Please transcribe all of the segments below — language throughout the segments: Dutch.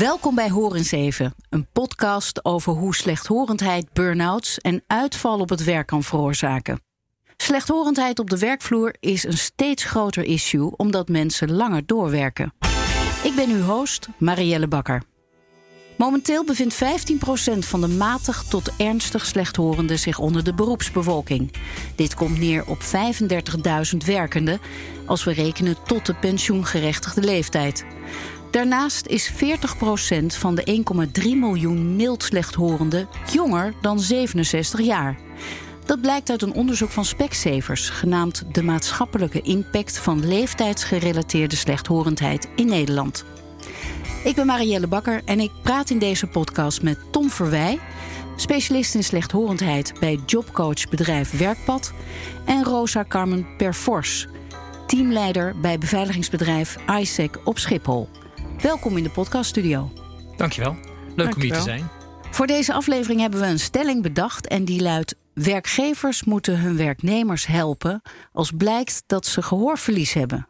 Welkom bij Hoor eens even, een podcast over hoe slechthorendheid burn-outs en uitval op het werk kan veroorzaken. Slechthorendheid op de werkvloer is een steeds groter issue omdat mensen langer doorwerken. Ik ben uw host, Marielle Bakker. Momenteel bevindt 15% van de matig tot ernstig slechthorenden zich onder de beroepsbevolking. Dit komt neer op 35.000 werkenden als we rekenen tot de pensioengerechtigde leeftijd. Daarnaast is 40% van de 1,3 miljoen mild slechthorenden jonger dan 67 jaar. Dat blijkt uit een onderzoek van Specsavers, genaamd De maatschappelijke impact van leeftijdsgerelateerde slechthorendheid in Nederland. Ik ben Marielle Bakker en ik praat in deze podcast met Tom Verwij, specialist in slechthorendheid bij jobcoachbedrijf Werkpad, en Rosa Carmen Perfors, teamleider bij beveiligingsbedrijf ISEC op Schiphol. Welkom in de podcaststudio. Dankjewel. Leuk om hier te zijn. Voor deze aflevering hebben we een stelling bedacht en die luidt: Werkgevers moeten hun werknemers helpen als blijkt dat ze gehoorverlies hebben.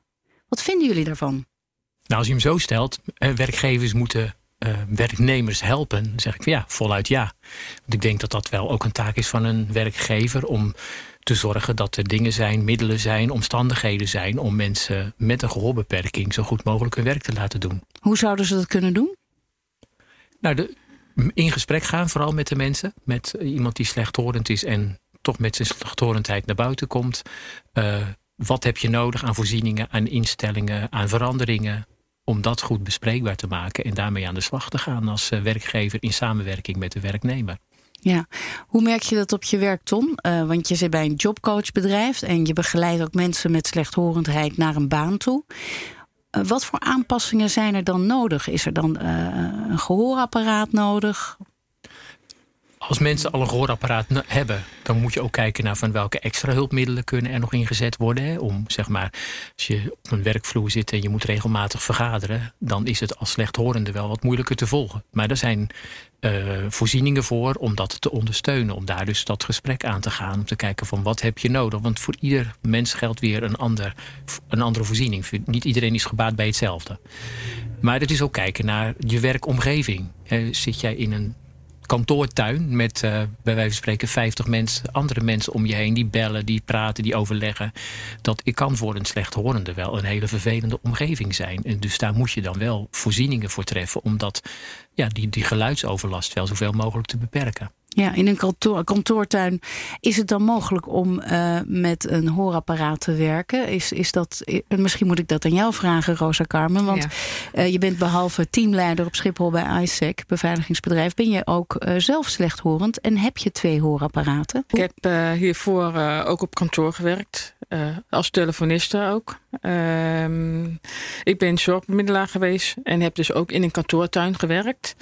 Wat vinden jullie daarvan? Nou, als je hem zo stelt, eh, werkgevers moeten uh, werknemers helpen, dan zeg ik ja, voluit ja. Want ik denk dat dat wel ook een taak is van een werkgever om te zorgen dat er dingen zijn, middelen zijn, omstandigheden zijn om mensen met een gehoorbeperking zo goed mogelijk hun werk te laten doen. Hoe zouden ze dat kunnen doen? Nou, de, in gesprek gaan, vooral met de mensen. Met iemand die slechthorend is en toch met zijn slechthorendheid naar buiten komt. Uh, wat heb je nodig aan voorzieningen, aan instellingen, aan veranderingen? Om dat goed bespreekbaar te maken en daarmee aan de slag te gaan als eh, werkgever in samenwerking met de werknemer. Ja, hoe merk je dat op je werk, Tom? Uh, want je zit bij een jobcoachbedrijf en je begeleidt ook mensen met slechthorendheid naar een baan toe. Uh, wat voor aanpassingen zijn er dan nodig? Is er dan uh, een gehoorapparaat nodig? Als mensen al een gehoorapparaat hebben, dan moet je ook kijken naar van welke extra hulpmiddelen kunnen er nog ingezet worden. Hè? Om zeg maar, als je op een werkvloer zit en je moet regelmatig vergaderen, dan is het als slechthorende wel wat moeilijker te volgen. Maar er zijn uh, voorzieningen voor om dat te ondersteunen. Om daar dus dat gesprek aan te gaan. Om te kijken van wat heb je nodig. Want voor ieder mens geldt weer een, ander, een andere voorziening. Niet iedereen is gebaat bij hetzelfde. Maar het is ook kijken naar je werkomgeving. zit jij in een kantoortuin met uh, bij wijze van spreken 50 mensen, andere mensen om je heen die bellen, die praten, die overleggen. Dat kan voor een slechthorende wel een hele vervelende omgeving zijn. En dus daar moet je dan wel voorzieningen voor treffen om dat, ja, die, die geluidsoverlast wel zoveel mogelijk te beperken. Ja, in een kantoor, kantoortuin is het dan mogelijk om uh, met een hoorapparaat te werken? Is, is dat, misschien moet ik dat aan jou vragen, Rosa Carmen. Want ja. uh, je bent behalve teamleider op Schiphol bij ISEC, beveiligingsbedrijf, ben je ook uh, zelf slechthorend en heb je twee hoorapparaten? Ik heb hiervoor ook op kantoor gewerkt, als telefoniste ook. Ehm, ik ben zorgbemiddelaar geweest en heb dus ook in een kantoortuin gewerkt.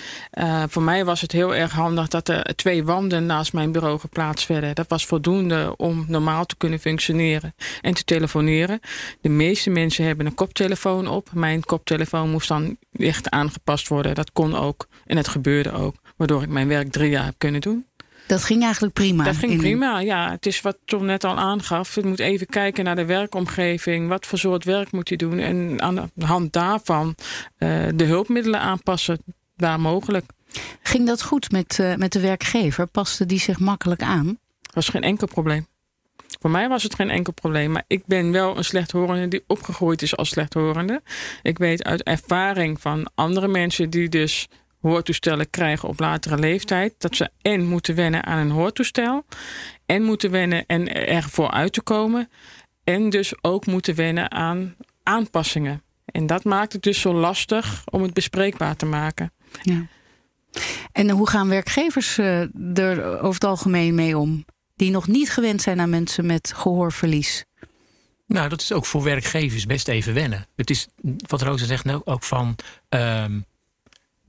voor mij was het heel erg handig dat er twee wanden naast mijn bureau geplaatst werden. Dat was voldoende om normaal te kunnen functioneren en te telefoneren. De meeste mensen hebben een koptelefoon op. Mijn koptelefoon moest dan echt aangepast worden. Dat kon ook en het gebeurde ook. Waardoor ik mijn werk drie jaar heb kunnen doen. Dat ging eigenlijk prima. Dat ging prima, ja. Het is wat Tom net al aangaf. Je moet even kijken naar de werkomgeving. Wat voor soort werk moet je doen? En aan de hand daarvan uh, de hulpmiddelen aanpassen, waar mogelijk. Ging dat goed met, uh, met de werkgever? Paste die zich makkelijk aan? was geen enkel probleem. Voor mij was het geen enkel probleem. Maar ik ben wel een slechthorende die opgegroeid is als slechthorende. Ik weet uit ervaring van andere mensen die dus hoortoestellen krijgen op latere leeftijd. Dat ze en moeten wennen aan een hoortoestel. En moeten wennen en ervoor uit te komen. En dus ook moeten wennen aan aanpassingen. En dat maakt het dus zo lastig om het bespreekbaar te maken. Ja. En hoe gaan werkgevers uh, er over het algemeen mee om? Die nog niet gewend zijn aan mensen met gehoorverlies. Nou, dat is ook voor werkgevers best even wennen. Het is, wat Rosa zegt, nou ook van... Um,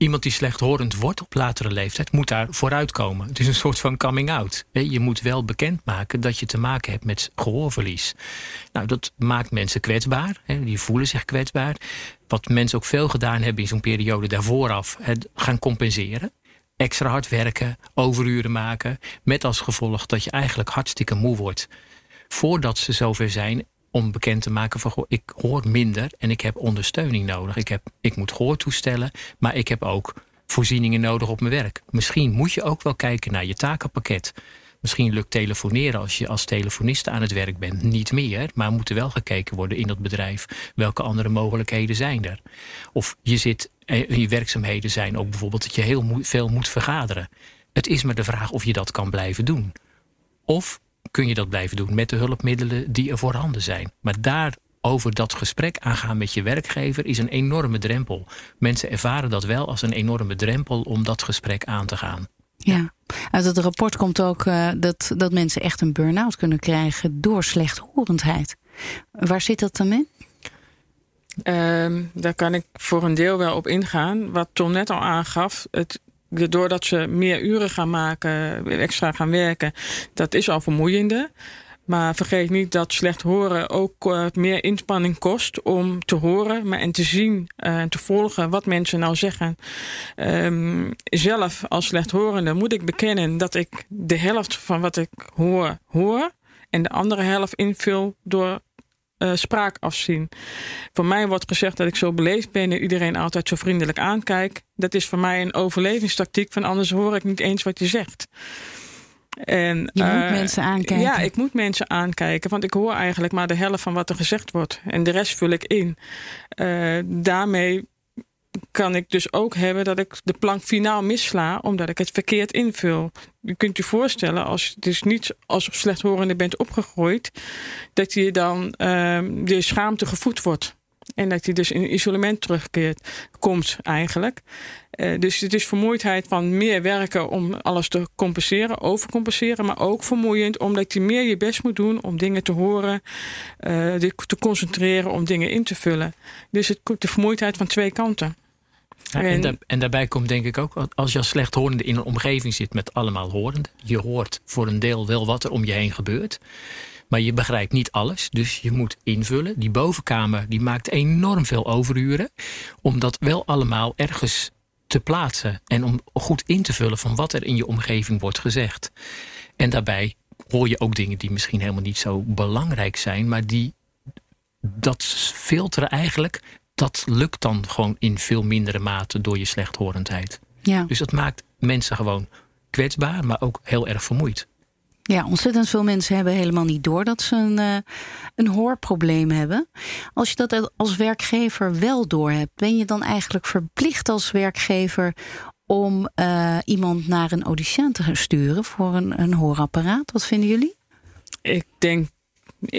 iemand die slechthorend wordt op latere leeftijd... moet daar vooruitkomen. Het is een soort van coming out. Je moet wel bekendmaken dat je te maken hebt met gehoorverlies. Nou, dat maakt mensen kwetsbaar. Die voelen zich kwetsbaar wat mensen ook veel gedaan hebben in zo'n periode daarvoor af, gaan compenseren. Extra hard werken, overuren maken. Met als gevolg dat je eigenlijk hartstikke moe wordt. Voordat ze zover zijn om bekend te maken van ik hoor minder en ik heb ondersteuning nodig. Ik, heb, ik moet gehoortoestellen, maar ik heb ook voorzieningen nodig op mijn werk. Misschien moet je ook wel kijken naar je takenpakket. Misschien lukt telefoneren als je als telefoniste aan het werk bent niet meer. Maar moet er wel gekeken worden in dat bedrijf. Welke andere mogelijkheden zijn er? Of je, zit, eh, je werkzaamheden zijn ook bijvoorbeeld dat je heel veel moet vergaderen. Het is maar de vraag of je dat kan blijven doen. Of kun je dat blijven doen met de hulpmiddelen die er voorhanden zijn. Maar daar over dat gesprek aangaan met je werkgever is een enorme drempel. Mensen ervaren dat wel als een enorme drempel om dat gesprek aan te gaan. Ja, uit het rapport komt ook uh, dat, dat mensen echt een burn-out kunnen krijgen door slechthorendheid. Waar zit dat dan in? Um, daar kan ik voor een deel wel op ingaan. Wat Tom net al aangaf, het, doordat ze meer uren gaan maken, extra gaan werken, dat is al vermoeiende. Maar vergeet niet dat slecht horen ook uh, meer inspanning kost om te horen maar en te zien uh, en te volgen wat mensen nou zeggen. Um, zelf als slechthorende moet ik bekennen dat ik de helft van wat ik hoor, hoor. En de andere helft invul door uh, spraak afzien. Voor mij wordt gezegd dat ik zo beleefd ben en iedereen altijd zo vriendelijk aankijk. Dat is voor mij een overlevingstactiek, van anders hoor ik niet eens wat je zegt. En, je moet uh, mensen aankijken. Ja, ik moet mensen aankijken. Want ik hoor eigenlijk maar de helft van wat er gezegd wordt. En de rest vul ik in. Uh, daarmee kan ik dus ook hebben dat ik de plank finaal missla, omdat ik het verkeerd invul. Je kunt je voorstellen, als je dus niet als slechthorende bent opgegroeid, dat je dan uh, de schaamte gevoed wordt. En dat hij dus in isolement terugkeert, komt eigenlijk. Uh, dus het is vermoeidheid van meer werken om alles te compenseren, overcompenseren, maar ook vermoeiend omdat je meer je best moet doen om dingen te horen, uh, te concentreren, om dingen in te vullen. Dus het, de vermoeidheid van twee kanten. Ja, en, da en, daarbij komt denk ik ook, als je als slechthorende in een omgeving zit met allemaal horenden, je hoort voor een deel wel wat er om je heen gebeurt. Maar je begrijpt niet alles, dus je moet invullen. Die bovenkamer die maakt enorm veel overuren. Om dat wel allemaal ergens te plaatsen. En om goed in te vullen van wat er in je omgeving wordt gezegd. En daarbij hoor je ook dingen die misschien helemaal niet zo belangrijk zijn. Maar die dat filteren eigenlijk, dat lukt dan gewoon in veel mindere mate door je slechthorendheid. Ja. Dus dat maakt mensen gewoon kwetsbaar, maar ook heel erg vermoeid. Ja, ontzettend veel mensen hebben helemaal niet door dat ze een, uh, een hoorprobleem hebben. Als je dat als werkgever wel door hebt, ben je dan eigenlijk verplicht als werkgever om uh, iemand naar een audiciënt te gaan sturen voor een, een hoorapparaat? Wat vinden jullie? Ik denk,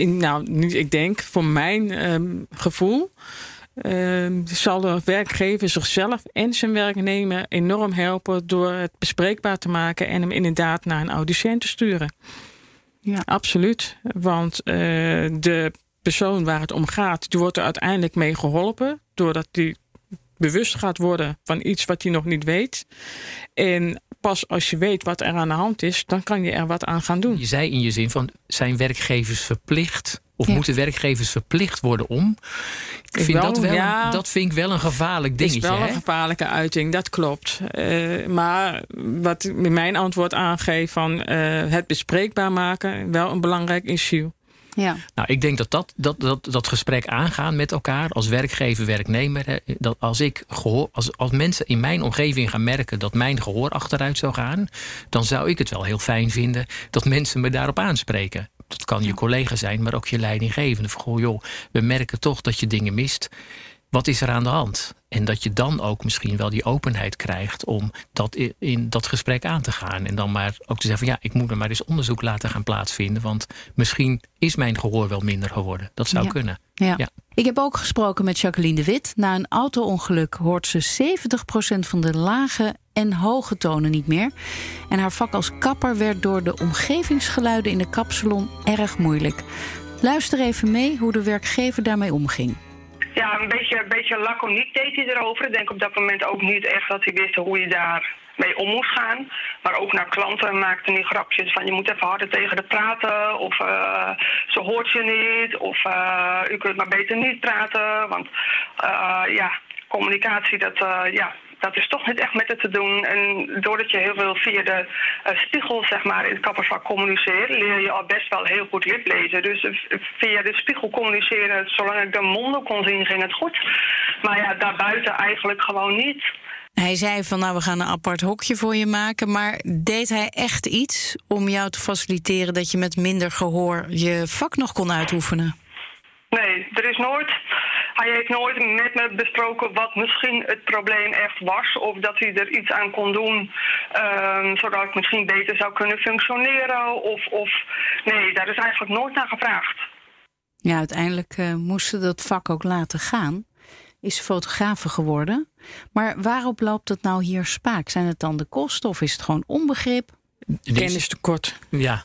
nou, niet ik denk, voor mijn um, gevoel uh, zal de werkgever zichzelf en zijn werknemer enorm helpen door het bespreekbaar te maken en hem inderdaad naar een audiciënt te sturen. Ja, absoluut. Want uh, de persoon waar het om gaat, die wordt er uiteindelijk mee geholpen doordat die bewust gaat worden van iets wat hij nog niet weet. En pas als je weet wat er aan de hand is, dan kan je er wat aan gaan doen. Je zei in je zin van zijn werkgevers verplicht of moeten werkgevers verplicht worden om? Ik vind dat, wel, ja, dat vind ik wel een gevaarlijk dingetje. Het is wel een gevaarlijke uiting, dat klopt. Uh, maar wat mijn antwoord aangeeft van uh, het bespreekbaar maken, wel een belangrijk issue. Ja. Nou, ik denk dat dat, dat, dat dat gesprek aangaan met elkaar als werkgever, werknemer. Dat als, ik gehoor, als, als mensen in mijn omgeving gaan merken dat mijn gehoor achteruit zou gaan, dan zou ik het wel heel fijn vinden dat mensen me daarop aanspreken. Dat kan je collega zijn, maar ook je leidinggevende. Van, goh, joh, we merken toch dat je dingen mist. Wat is er aan de hand? En dat je dan ook misschien wel die openheid krijgt om dat in dat gesprek aan te gaan. En dan maar ook te zeggen van ja, ik moet er maar eens onderzoek laten gaan plaatsvinden. Want misschien is mijn gehoor wel minder geworden. Dat zou kunnen. Ja. ja. Ik heb ook gesproken met Jacqueline de Wit. Na een auto-ongeluk hoort ze 70% van de lage en hoge tonen niet meer. En haar vak als kapper werd door de omgevingsgeluiden in de kapsalon erg moeilijk. Luister even mee hoe de werkgever daarmee omging. Ja, een beetje, een beetje laconiek deed hij erover. Ik denk op dat moment ook niet echt dat hij wist hoe je daar mee om moest gaan. Maar ook naar klanten maakte hij grapjes van je moet even harder tegen de praten. Of uh, ze hoort je niet. Of uh, u kunt maar beter niet praten. Want uh, ja, communicatie dat ja, dat is toch niet echt met het te doen. En doordat je heel veel via de uh, spiegel, zeg maar, in het kappersvak communiceert, leer je al best wel heel goed liplezen. Dus via de spiegel communiceren, zolang ik de monden kon zien, ging het goed. Maar ja, daarbuiten eigenlijk gewoon niet. Hij zei van nou, we gaan een apart hokje voor je maken. Maar deed hij echt iets om jou te faciliteren dat je met minder gehoor je vak nog kon uitoefenen? Nee, er is nooit. Hij heeft nooit met me besproken wat misschien het probleem echt was. Of dat hij er iets aan kon doen, um, zodat ik misschien beter zou kunnen functioneren. Of, of nee, daar is eigenlijk nooit naar gevraagd. Ja, uiteindelijk uh, moesten dat vak ook laten gaan is fotografe geworden. Maar waarop loopt het nou hier spaak? Zijn het dan de kosten of is het gewoon onbegrip? Kennistekort. Ja,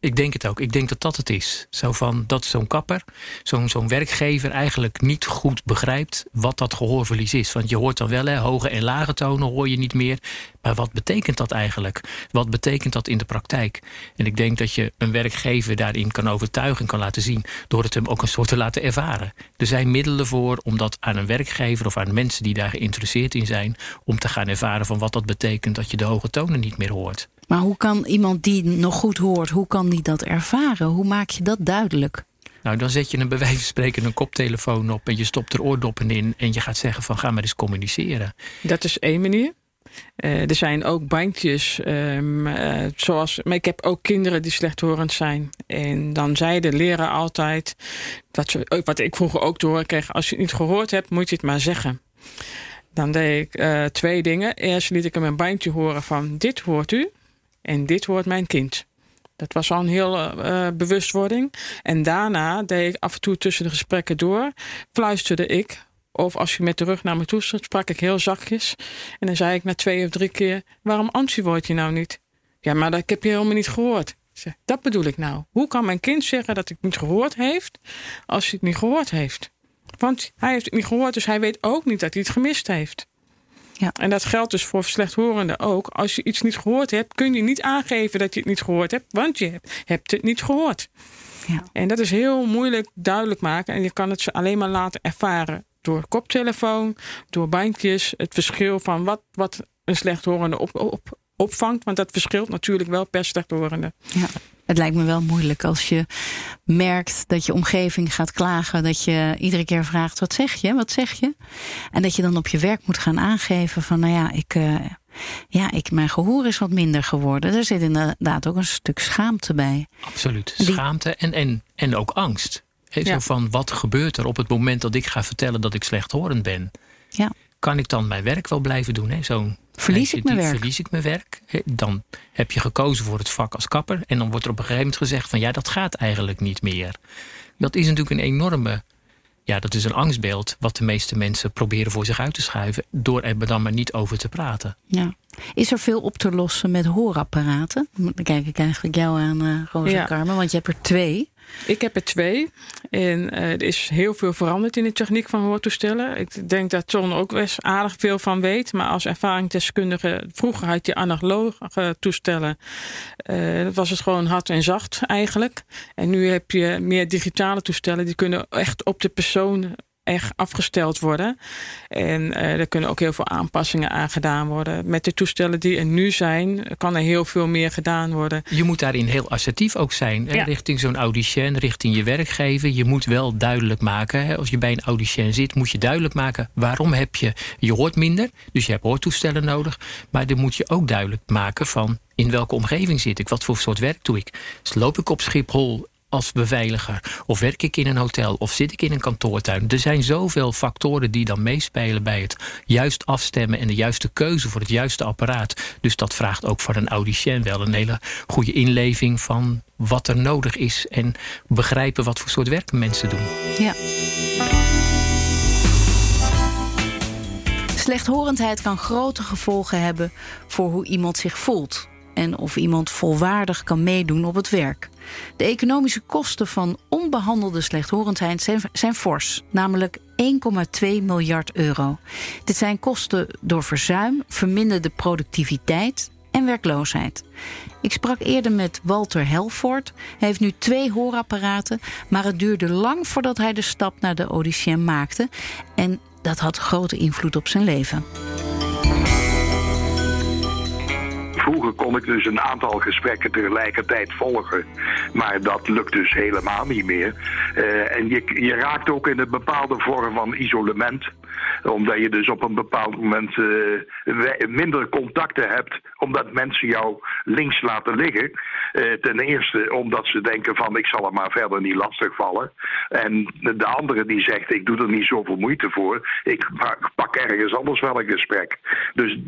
ik denk het ook. Ik denk dat dat het is. Zo van, dat zo'n kapper, zo'n zo'n werkgever eigenlijk niet goed begrijpt wat dat gehoorverlies is. Want je hoort dan wel, hè, hoge en lage tonen hoor je niet meer. Maar wat betekent dat eigenlijk? Wat betekent dat in de praktijk? En ik denk dat je een werkgever daarin kan overtuigen en kan laten zien... door het hem ook een soort te laten ervaren. Er zijn middelen voor om dat aan een werkgever of aan mensen die daar geïnteresseerd in zijn... om te gaan ervaren van wat dat betekent dat je de hoge tonen niet meer hoort. Maar hoe kan iemand die nog goed hoort, hoe kan die dat ervaren? Hoe maak je dat duidelijk? Nou, dan zet je een bij wijze van spreken een koptelefoon op... en je stopt er oordoppen in en je gaat zeggen van ga maar eens communiceren. Dat is één manier. Uh, er zijn ook bandjes, um, uh, zoals, maar ik heb ook kinderen die slechthorend zijn. En dan zei de leraar altijd, wat, ze, wat ik vroeger ook te horen kreeg... als je het niet gehoord hebt, moet je het maar zeggen. Dan deed ik uh, twee dingen. Eerst liet ik hem een bandje horen van dit hoort u. En dit wordt mijn kind. Dat was al een heel uh, bewustwording. En daarna deed ik af en toe tussen de gesprekken door, fluisterde ik. Of als je met de rug naar me toe stond, sprak ik heel zachtjes. En dan zei ik na twee of drie keer: Waarom antwoord je nou niet? Ja, maar dat heb je helemaal niet gehoord. Dat bedoel ik nou. Hoe kan mijn kind zeggen dat ik het niet gehoord heeft als hij het niet gehoord heeft? Want hij heeft het niet gehoord, dus hij weet ook niet dat hij het gemist heeft. Ja. En dat geldt dus voor slechthorenden ook. Als je iets niet gehoord hebt, kun je niet aangeven dat je het niet gehoord hebt, want je hebt het niet gehoord. Ja. En dat is heel moeilijk duidelijk maken. En je kan het ze alleen maar laten ervaren door koptelefoon, door bandjes. Het verschil van wat, wat een slechthorende op, op, opvangt. Want dat verschilt natuurlijk wel per slechthorende. Ja. Het lijkt me wel moeilijk als je merkt dat je omgeving gaat klagen. Dat je iedere keer vraagt: wat zeg je? Wat zeg je? En dat je dan op je werk moet gaan aangeven van nou ja, ik. Uh, ja, ik, mijn gehoor is wat minder geworden. Er zit inderdaad ook een stuk schaamte bij. Absoluut. Schaamte en, en, en ook angst. He, zo van wat gebeurt er op het moment dat ik ga vertellen dat ik slechthorend ben? Ja. Kan ik dan mijn werk wel blijven doen? Zo'n Verlies ik mijn werk? Verlies ik mijn werk? Dan heb je gekozen voor het vak als kapper. En dan wordt er op een gegeven moment gezegd van ja, dat gaat eigenlijk niet meer. Dat is natuurlijk een enorme ja, dat is een angstbeeld wat de meeste mensen proberen voor zich uit te schuiven. door er dan maar niet over te praten. Ja. Is er veel op te lossen met hoorapparaten? Dan kijk ik eigenlijk jou aan, uh, Rosa ja. Carmen, want je hebt er twee. Ik heb er twee. En uh, er is heel veel veranderd in de techniek van hoortoestellen. Ik denk dat John ook best aardig veel van weet. Maar als ervaringsdeskundige, vroeger had je analoge toestellen. Uh, dat was het gewoon hard en zacht eigenlijk. En nu heb je meer digitale toestellen. Die kunnen echt op de persoon echt afgesteld worden. En uh, er kunnen ook heel veel aanpassingen aan gedaan worden. Met de toestellen die er nu zijn, kan er heel veel meer gedaan worden. Je moet daarin heel assertief ook zijn. Ja. Richting zo'n audition, richting je werkgever. Je moet wel duidelijk maken, hè, als je bij een audition zit, moet je duidelijk maken waarom heb je. Je hoort minder, dus je hebt hoortoestellen nodig. Maar dan moet je ook duidelijk maken van in welke omgeving zit ik? Wat voor soort werk doe ik? Dus loop ik op Schiphol als beveiliger? Of werk ik in een hotel? Of zit ik in een kantoortuin? Er zijn zoveel factoren die dan meespelen bij het juist afstemmen en de juiste keuze voor het juiste apparaat. Dus dat vraagt ook voor een audicien wel een hele goede inleving van wat er nodig is en begrijpen wat voor soort werk mensen doen. Ja. Slechthorendheid kan grote gevolgen hebben voor hoe iemand zich voelt en of iemand volwaardig kan meedoen op het werk. De economische kosten van onbehandelde slechthorendheid zijn, zijn fors, namelijk 1,2 miljard euro. Dit zijn kosten door verzuim, verminderde productiviteit en werkloosheid. Ik sprak eerder met Walter Helvoort. Hij heeft nu twee hoorapparaten, maar het duurde lang voordat hij de stap naar de audicien maakte. En dat had grote invloed op zijn leven. Vroeger kon ik dus een aantal gesprekken tegelijkertijd volgen. Maar dat lukt dus helemaal niet meer. Eh, en je, je raakt ook in een bepaalde vorm van isolement omdat je dus op een bepaald moment uh, minder contacten hebt, omdat mensen jou links laten liggen. Uh, ten eerste omdat ze denken van ik zal er maar verder niet lastig vallen. En de andere die zegt ik doe er niet zoveel moeite voor. Ik pak ergens anders wel een gesprek. Dus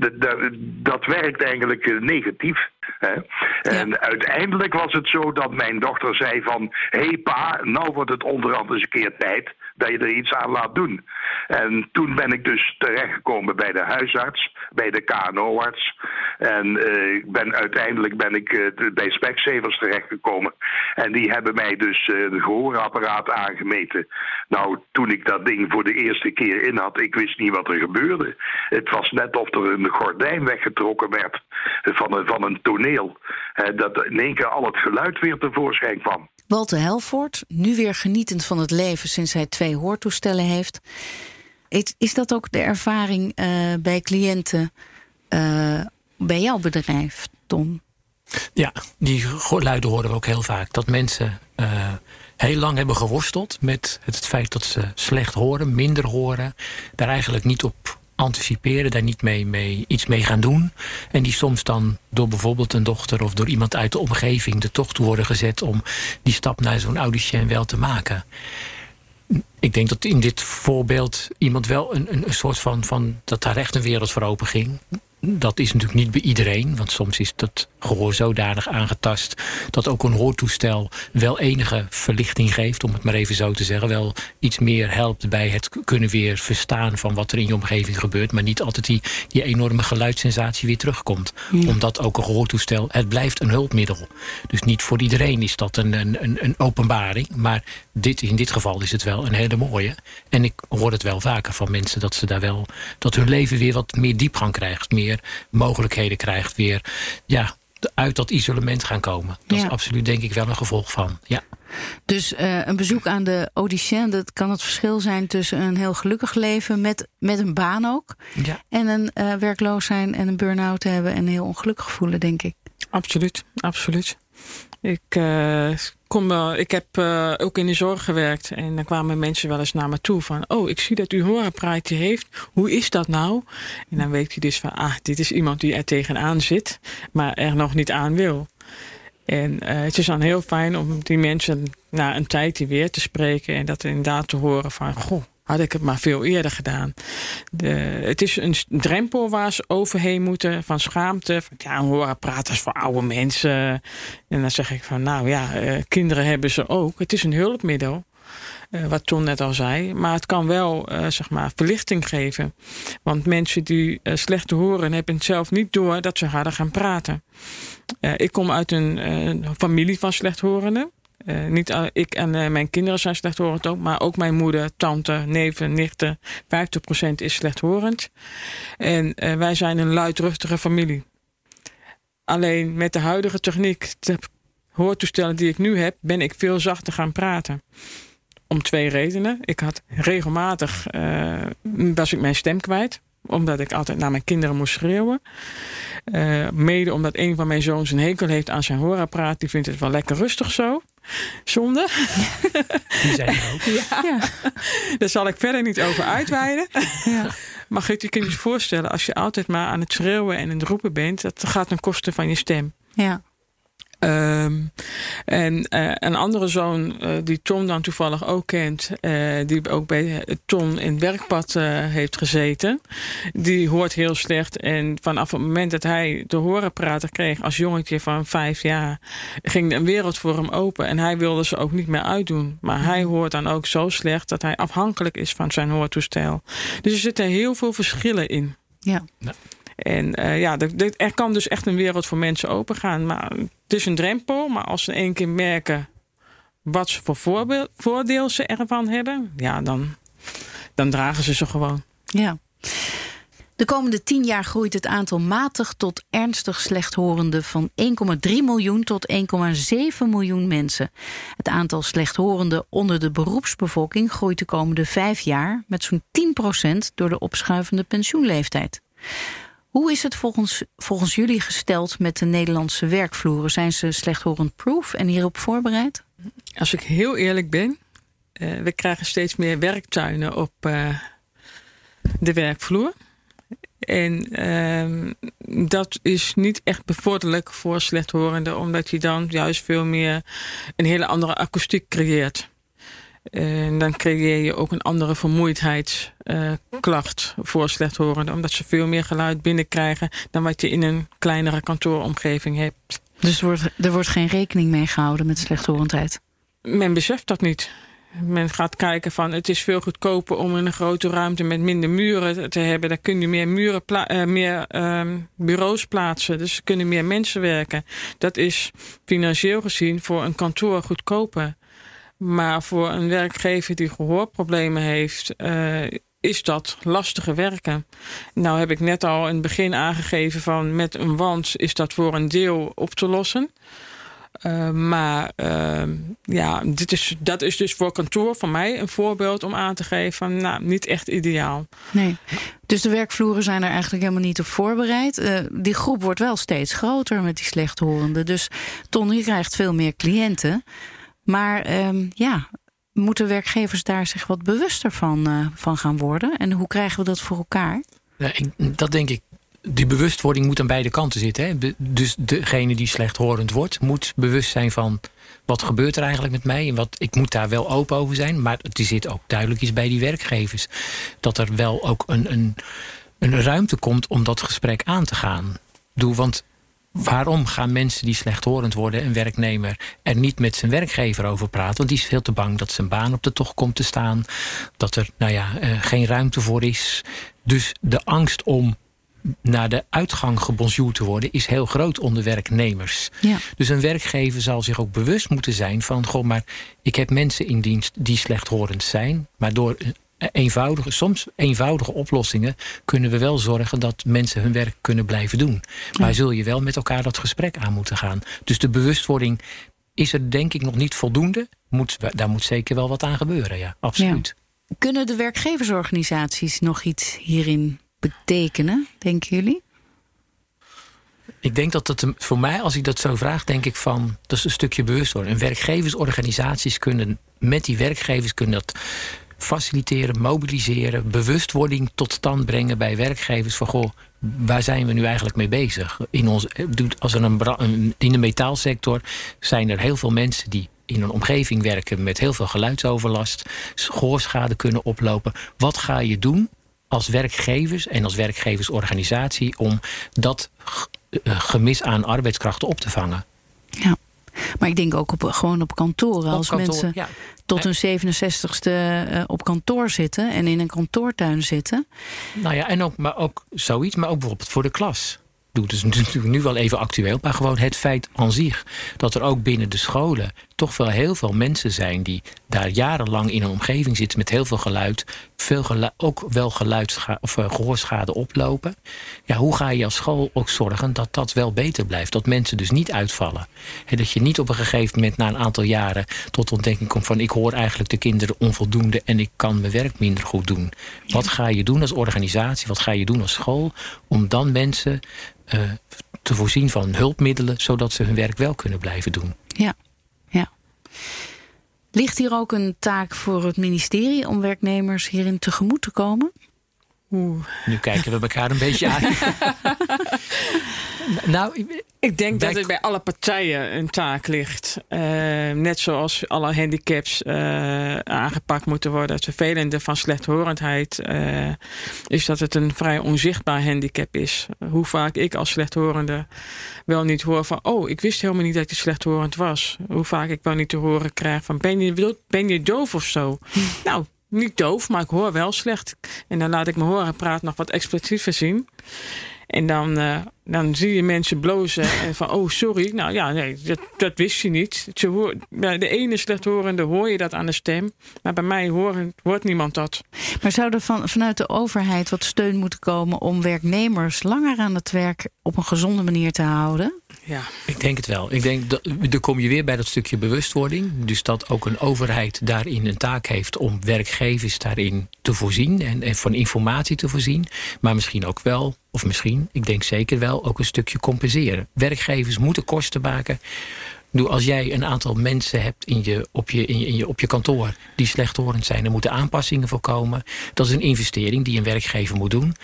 dat werkt eigenlijk uh, negatief. Hè? En uiteindelijk was het zo dat mijn dochter zei van... hé hey pa, nou wordt het onderhand eens een keer tijd dat je er iets aan laat doen. En toen ben ik dus terechtgekomen bij de huisarts, bij de KNO-arts. En uh, ben, uiteindelijk ben ik uh, bij Specsavers terechtgekomen. En die hebben mij dus uh, de gehoorapparaat aangemeten. Nou, toen ik dat ding voor de eerste keer in had, ik wist niet wat er gebeurde. Het was net of er een gordijn weggetrokken werd van een, van een toneel. dat in één keer al het geluid weer tevoorschijn kwam. Walter Helvoort, nu weer genietend van het leven sinds hij twee hoortoestellen heeft. Is dat ook de ervaring uh, bij cliënten uh, bij jouw bedrijf, Tom? Ja, die geluiden horen we ook heel vaak. Dat mensen uh, heel lang hebben geworsteld met het feit dat ze slecht horen, minder horen. Daar eigenlijk niet op anticiperen, daar niet mee, mee, iets mee gaan doen. En die soms dan door bijvoorbeeld een dochter of door iemand uit de omgeving er toch toe worden gezet om die stap naar zo'n audicien wel te maken. Ik denk dat in dit voorbeeld iemand wel een, een, een soort van, van dat daar echt een wereld voor open ging dat is natuurlijk niet bij iedereen. Want soms is dat gehoor zodanig aangetast... dat ook een hoortoestel wel enige verlichting geeft... om het maar even zo te zeggen. Wel iets meer helpt bij het kunnen weer verstaan... van wat er in je omgeving gebeurt. Maar niet altijd die, die enorme geluidssensatie weer terugkomt. Omdat ook een gehoortoestel... het blijft een hulpmiddel. Dus niet voor iedereen is dat een, een, een openbaring. Maar dit, in dit geval is het wel een hele mooie. En ik hoor het wel vaker van mensen... dat ze daar wel... dat hun leven weer wat meer diepgang krijgt. Meer mogelijkheden krijgt weer ja, uit dat isolement gaan komen. Dat is absoluut denk ik wel een gevolg van. Ja. Dus uh, een bezoek aan de Odyssee, dat kan het verschil zijn tussen een heel gelukkig leven met, met een baan ook. Ja. En een uh, werkloos zijn en een burn-out hebben en heel ongelukkig voelen, denk ik. Absoluut, absoluut. Ik, uh, kom, uh, ik heb uh, ook in de zorg gewerkt. En dan kwamen mensen wel eens naar me toe van... oh, ik zie dat u hoorapparaatje heeft. Hoe is dat nou? En dan weet hij dus van... ah, dit is iemand die er tegenaan zit... maar er nog niet aan wil. En het is dan heel fijn om die mensen na een tijdje weer te spreken... en dat inderdaad te horen van... goh, had ik het maar veel eerder gedaan. De, het is een drempel waar ze overheen moeten van schaamte. Van, ja, horen praten voor oude mensen. En dan zeg ik van, nou ja, eh, kinderen hebben ze ook. Het is een hulpmiddel. Uh, wat Ton net al zei. Maar het kan wel uh, zeg maar verlichting geven. Want mensen die uh, slecht horen hebben het zelf niet door dat ze harder gaan praten. ik kom uit een familie van slechthorenden. Uh, niet ik en uh, mijn kinderen zijn slechthorend ook, maar ook mijn moeder, tante, neven, nichten. 50% is slechthorend. En wij zijn een luidruchtige familie. Alleen met de huidige techniek, de hoortoestellen die ik nu heb, ben ik veel zachter gaan praten. Om twee redenen. Ik had regelmatig, was ik mijn stem kwijt omdat ik altijd naar mijn kinderen moest schreeuwen. Mede omdat een van mijn zoons een hekel heeft aan zijn hoorapparaat. Die vindt het wel lekker rustig zo. Zonde. Die zijn er ook. Ja. ja. Daar zal ik verder niet over uitweiden. Ja. Maar goed, je kunt je voorstellen, als je altijd maar aan het schreeuwen en het roepen bent, dat gaat ten koste van je stem. Ja. Um, en uh, een andere zoon, uh, die Tom dan toevallig ook kent, uh, die ook bij Tom in het werkpad heeft gezeten, die hoort heel slecht. En vanaf het moment dat hij de horenprater kreeg als jongetje van vijf jaar, ging een wereld voor hem open. En hij wilde ze ook niet meer uitdoen. Maar hij hoort dan ook zo slecht dat hij afhankelijk is van zijn hoortoestel. Dus er zitten heel veel verschillen in. Ja. En uh, ja, er kan dus echt een wereld voor mensen opengaan. Maar het is een drempel. Maar als ze één keer merken wat ze voor voordeel ze ervan hebben, ja, dan, dan dragen ze ze gewoon. Ja. De komende tien jaar groeit het aantal matig tot ernstig slechthorenden van 1,3 miljoen tot 1,7 miljoen mensen. Het aantal slechthorenden onder de beroepsbevolking groeit de komende vijf jaar met zo'n 10% door de opschuivende pensioenleeftijd. Hoe is het volgens, volgens jullie gesteld met de Nederlandse werkvloeren? Zijn ze slechthorend proof en hierop voorbereid? Als ik heel eerlijk ben, uh, we krijgen steeds meer werktuinen op uh, de werkvloer. En uh, dat is niet echt bevorderlijk voor slechthorenden, omdat je dan juist veel meer een hele andere akoestiek creëert. En dan creëer je ook een andere vermoeidheidsklacht uh, voor slechthorenden. Omdat ze veel meer geluid binnenkrijgen dan wat je in een kleinere kantooromgeving hebt. Dus er wordt, er wordt geen rekening mee gehouden met slechthorendheid? Men beseft dat niet. Men gaat kijken van het is veel goedkoper om in een grote ruimte met minder muren te hebben. Daar kun je meer, muren uh, meer uh, bureaus plaatsen. Dus er kunnen meer mensen werken. Dat is financieel gezien voor een kantoor goedkoper. Maar voor een werkgever die gehoorproblemen heeft, uh, is dat lastige werken. Nou heb ik net al in het begin aangegeven van met een wand is dat voor een deel op te lossen. Uh, maar uh, ja, dit is, dat is dus voor kantoor van mij een voorbeeld om aan te geven van nou, niet echt ideaal. Nee. Dus de werkvloeren zijn er eigenlijk helemaal niet op voorbereid. Die groep wordt wel steeds groter met die slechthorenden. Dus Ton, je krijgt veel meer cliënten. Maar um, ja, moeten werkgevers daar zich wat bewuster van, uh, van gaan worden? En hoe krijgen we dat voor elkaar? Ik, dat denk ik. Die bewustwording moet aan beide kanten zitten. Hè? Dus degene die slechthorend wordt, moet bewust zijn van wat gebeurt er eigenlijk met mij. En wat, ik moet daar wel open over zijn. Maar het zit ook duidelijk iets bij die werkgevers. Dat er wel ook een, een, een ruimte komt om dat gesprek aan te gaan. Doe, want waarom gaan mensen die slechthorend worden, een werknemer, er niet met zijn werkgever over praten? Want die is veel te bang dat zijn baan op de tocht komt te staan. Dat er nou ja, uh, geen ruimte voor is. Dus de angst om naar de uitgang gebonjourd te worden is heel groot onder werknemers. Ja. Dus een werkgever zal zich ook bewust moeten zijn van... goh, maar ik heb mensen in dienst die slechthorend zijn... maar door eenvoudige, soms eenvoudige oplossingen kunnen we wel zorgen dat mensen hun werk kunnen blijven doen. Maar ja. zul je wel met elkaar dat gesprek aan moeten gaan. Dus de bewustwording is er denk ik nog niet voldoende. Moet, daar moet zeker wel wat aan gebeuren, ja, absoluut. Ja. Kunnen de werkgeversorganisaties nog iets hierin betekenen, denken jullie? Ik denk dat dat voor mij, als ik dat zo vraag, denk ik van dat is een stukje bewustwording. En werkgeversorganisaties kunnen met die werkgevers kunnen dat faciliteren, mobiliseren, bewustwording tot stand brengen bij werkgevers van goh, waar zijn we nu eigenlijk mee bezig? In, ons, als er een, in de metaalsector zijn er heel veel mensen die in een omgeving werken met heel veel geluidsoverlast, gehoorschade kunnen oplopen. Wat ga je doen als werkgevers en als werkgeversorganisatie om dat gemis aan arbeidskrachten op te vangen? Ja. Maar ik denk ook op, gewoon op kantoren. Op als kantoor, mensen ja. tot hun 67ste uh, op kantoor zitten en in een kantoortuin zitten. Nou ja, en ook, maar ook zoiets, maar ook bijvoorbeeld voor de klas. Het is natuurlijk nu wel even actueel, maar gewoon het feit aan zich dat er ook binnen de scholen toch wel heel veel mensen zijn die daar jarenlang in een omgeving zitten met heel veel geluid, veel geluid, ook wel of uh, gehoorschade oplopen. Ja, hoe ga je als school ook zorgen dat dat wel beter blijft? Dat mensen dus niet uitvallen. En dat je niet op een gegeven moment na een aantal jaren tot ontdekking komt van ik hoor eigenlijk de kinderen onvoldoende en ik kan mijn werk minder goed doen. Wat ga je doen als organisatie? Wat ga je doen als school om dan mensen te voorzien van hulpmiddelen zodat ze hun werk wel kunnen blijven doen? Ja. Ja. Ligt hier ook een taak voor het ministerie om werknemers hierin tegemoet te komen? Oeh. Nu kijken we elkaar een beetje aan. nou, ik denk dat het bij alle partijen een taak ligt. Uh, net zoals alle handicaps uh, aangepakt moeten worden. Het vervelende van slechthorendheid uh, is dat het een vrij onzichtbaar handicap is. Hoe vaak ik als slechthorende wel niet hoor van... oh, ik wist helemaal niet dat je slechthorend was. Hoe vaak ik wel niet te horen krijg van... ben je, ben je doof of zo? nou, niet doof, maar ik hoor wel slecht. En dan laat ik me horen praat nog wat expliciever zien. En dan, uh, dan zie je mensen blozen en van, oh sorry. Nou ja, nee, dat, dat wist je niet. Ze hoor, bij de ene slechthorende hoor je dat aan de stem. Maar bij mij hoort, hoort niemand dat. Maar zou er van, vanuit de overheid wat steun moeten komen... om werknemers langer aan het werk op een gezonde manier te houden? Ja. Ik denk het wel. Ik denk dat, dan kom je weer bij dat stukje bewustwording. Dus dat ook een overheid daarin een taak heeft... om werkgevers daarin te voorzien en, en van informatie te voorzien. Maar misschien ook wel of misschien, ik denk zeker wel, ook een stukje compenseren. Werkgevers moeten kosten maken. Als jij een aantal mensen hebt in je, op, je, in, je, in je, op je kantoor die slechthorend zijn, er moeten aanpassingen voorkomen. Dat is een investering die een werkgever moet doen.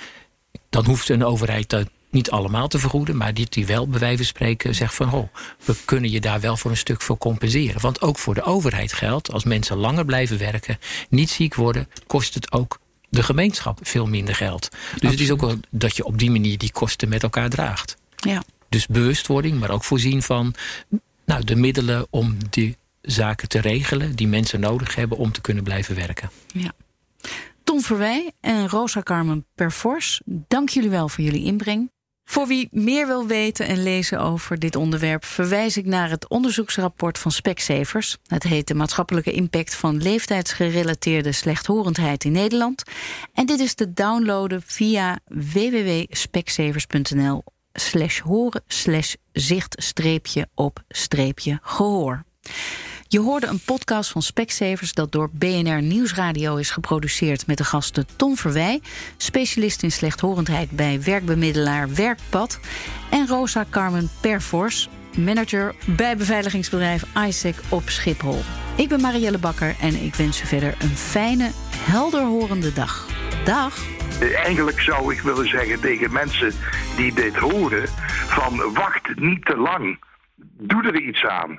Dan hoeft een overheid dat niet allemaal te vergoeden, maar die, die wel bij wijze van spreken zegt van oh, we kunnen je daar wel voor een stuk voor compenseren. Want ook voor de overheid geldt, als mensen langer blijven werken, niet ziek worden, kost het ook de gemeenschap veel minder geld. Dus het is ook wel dat je op die manier die kosten met elkaar draagt. Ja. Dus bewustwording, maar ook voorzien van nou, de middelen om die zaken te regelen die mensen nodig hebben om te kunnen blijven werken. Ja. Tom Verwij en Rosa Carmen Perfors, dank jullie wel voor jullie inbreng. Voor wie meer wil weten en lezen over dit onderwerp, verwijs ik naar het onderzoeksrapport van Specsavers. Het heet de maatschappelijke impact van leeftijdsgerelateerde slechthorendheid in Nederland. En dit is te downloaden via www.specsavers.nl slash horen slash zicht streepje op streepje gehoor. Je hoorde een podcast van Specsavers dat door BNR Nieuwsradio is geproduceerd met de gasten Tom Verwij, specialist in slechthorendheid bij werkbemiddelaar Werkpad, en Rosa Carmen Perfors, manager bij beveiligingsbedrijf ISEC op Schiphol. Ik ben Marielle Bakker en ik wens u verder een fijne, helderhorende dag. Dag! Eigenlijk zou ik willen zeggen tegen mensen die dit horen: van wacht niet te lang. Doe er iets aan.